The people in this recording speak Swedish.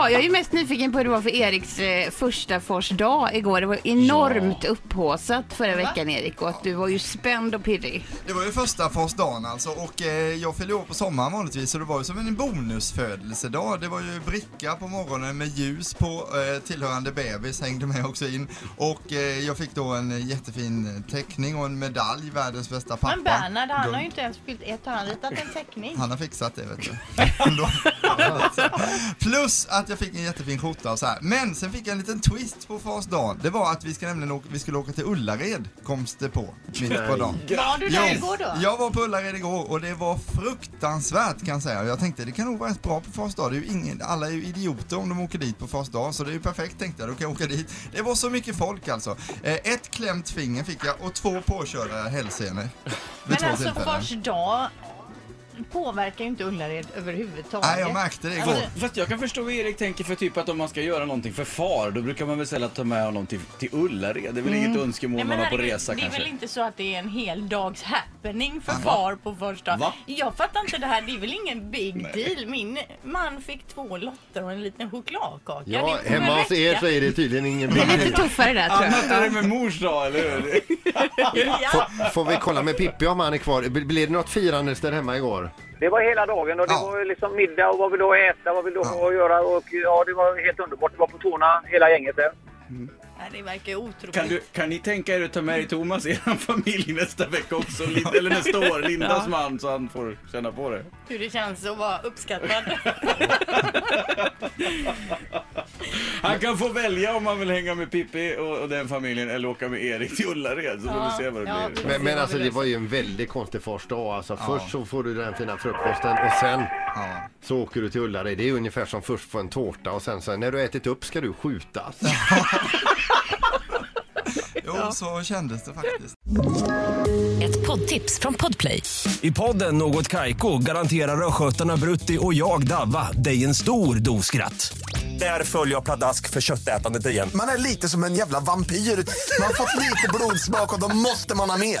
Ja, jag är ju mest nyfiken på hur det var för Eriks eh, första fars dag igår. Det var enormt upphaussat förra veckan Erik och att du var ju spänd och pirrig. Det var ju första fars dagen alltså och eh, jag fyller år på sommaren vanligtvis så det var ju som en bonusfödelsedag. Det var ju bricka på morgonen med ljus på eh, tillhörande bebis hängde med också in och eh, jag fick då en jättefin teckning och en medalj, världens bästa pappa. Men Bernhard, han har ju inte ens fyllt ett, har han ritat en teckning? Han har fixat det vet du. Ändå. Plus att jag fick en jättefin skjorta och så här. Men sen fick jag en liten twist på fars dag. Det var att vi, ska nämligen åka, vi skulle åka till Ullared, kom det på, mitt på dagen. Var du där igår då? Jag var på Ullared igår och det var fruktansvärt kan jag säga. Jag tänkte det kan nog vara rätt bra på fars dag. Det är ju ingen, alla är ju idioter om de åker dit på fars dag så det är ju perfekt tänkte jag. Då kan jag åka dit. Det var så mycket folk alltså. Eh, ett klämt finger fick jag och två påkörda hälsenor. Men alltså fars dag påverkar ju inte Ullared överhuvudtaget. Nej, jag märkte det igår. Alltså, Fast jag kan förstå vad Erik tänker för typ att om man ska göra någonting för far, då brukar man väl sällan ta med honom till, till Ullared. Det är väl inget önskemål Nej, man har på resa det är kanske. väl inte så att det är en hel dags happening för far på första. Va? Jag fattar inte det här, det är väl ingen big deal. Min man fick två lotter och en liten chokladkaka. Ja, det hemma hos er så är det tydligen ingen Det är big lite deal. tuffare där tror Annat är jag. det med mors dag, eller hur? Ja. Får, får vi kolla med Pippi om han är kvar? Bl- Blev det något firande där hemma igår? Det var hela dagen och det Ja. var liksom middag och vad vill du äta, vad vill du att göra och ja, det var helt underbart. Det var på tårna hela gänget där. Nej, det verkar otroligt. Kan, du, kan ni tänka er att ta med er Thomas i er familj nästa vecka också? Eller nästa år, Lindas man, så han får känna på det. Hur det känns att vara uppskattad. Han kan få välja om han vill hänga med Pippi och, och den familjen eller åka med Erik till Ullared, så får vi se vad det Ja, blir. Men, men alltså det var ju en väldigt konstig fars dag. Alltså, Först så får du den fina frukosten och sen Ja. Så åker du till Ullared. Det är ungefär som först få en tårta och sen så när du har ätit upp ska du skjutas. Jo, så kändes det faktiskt. Ett poddtips från Podplay. I podden Något Kaiko garanterar östgötarna Brutti och jag, Davva, dig en stor dos skratt. Där följer jag pladask för köttätandet igen. Man är lite som en jävla vampyr. Man har fått lite blodsmak och då måste man ha mer.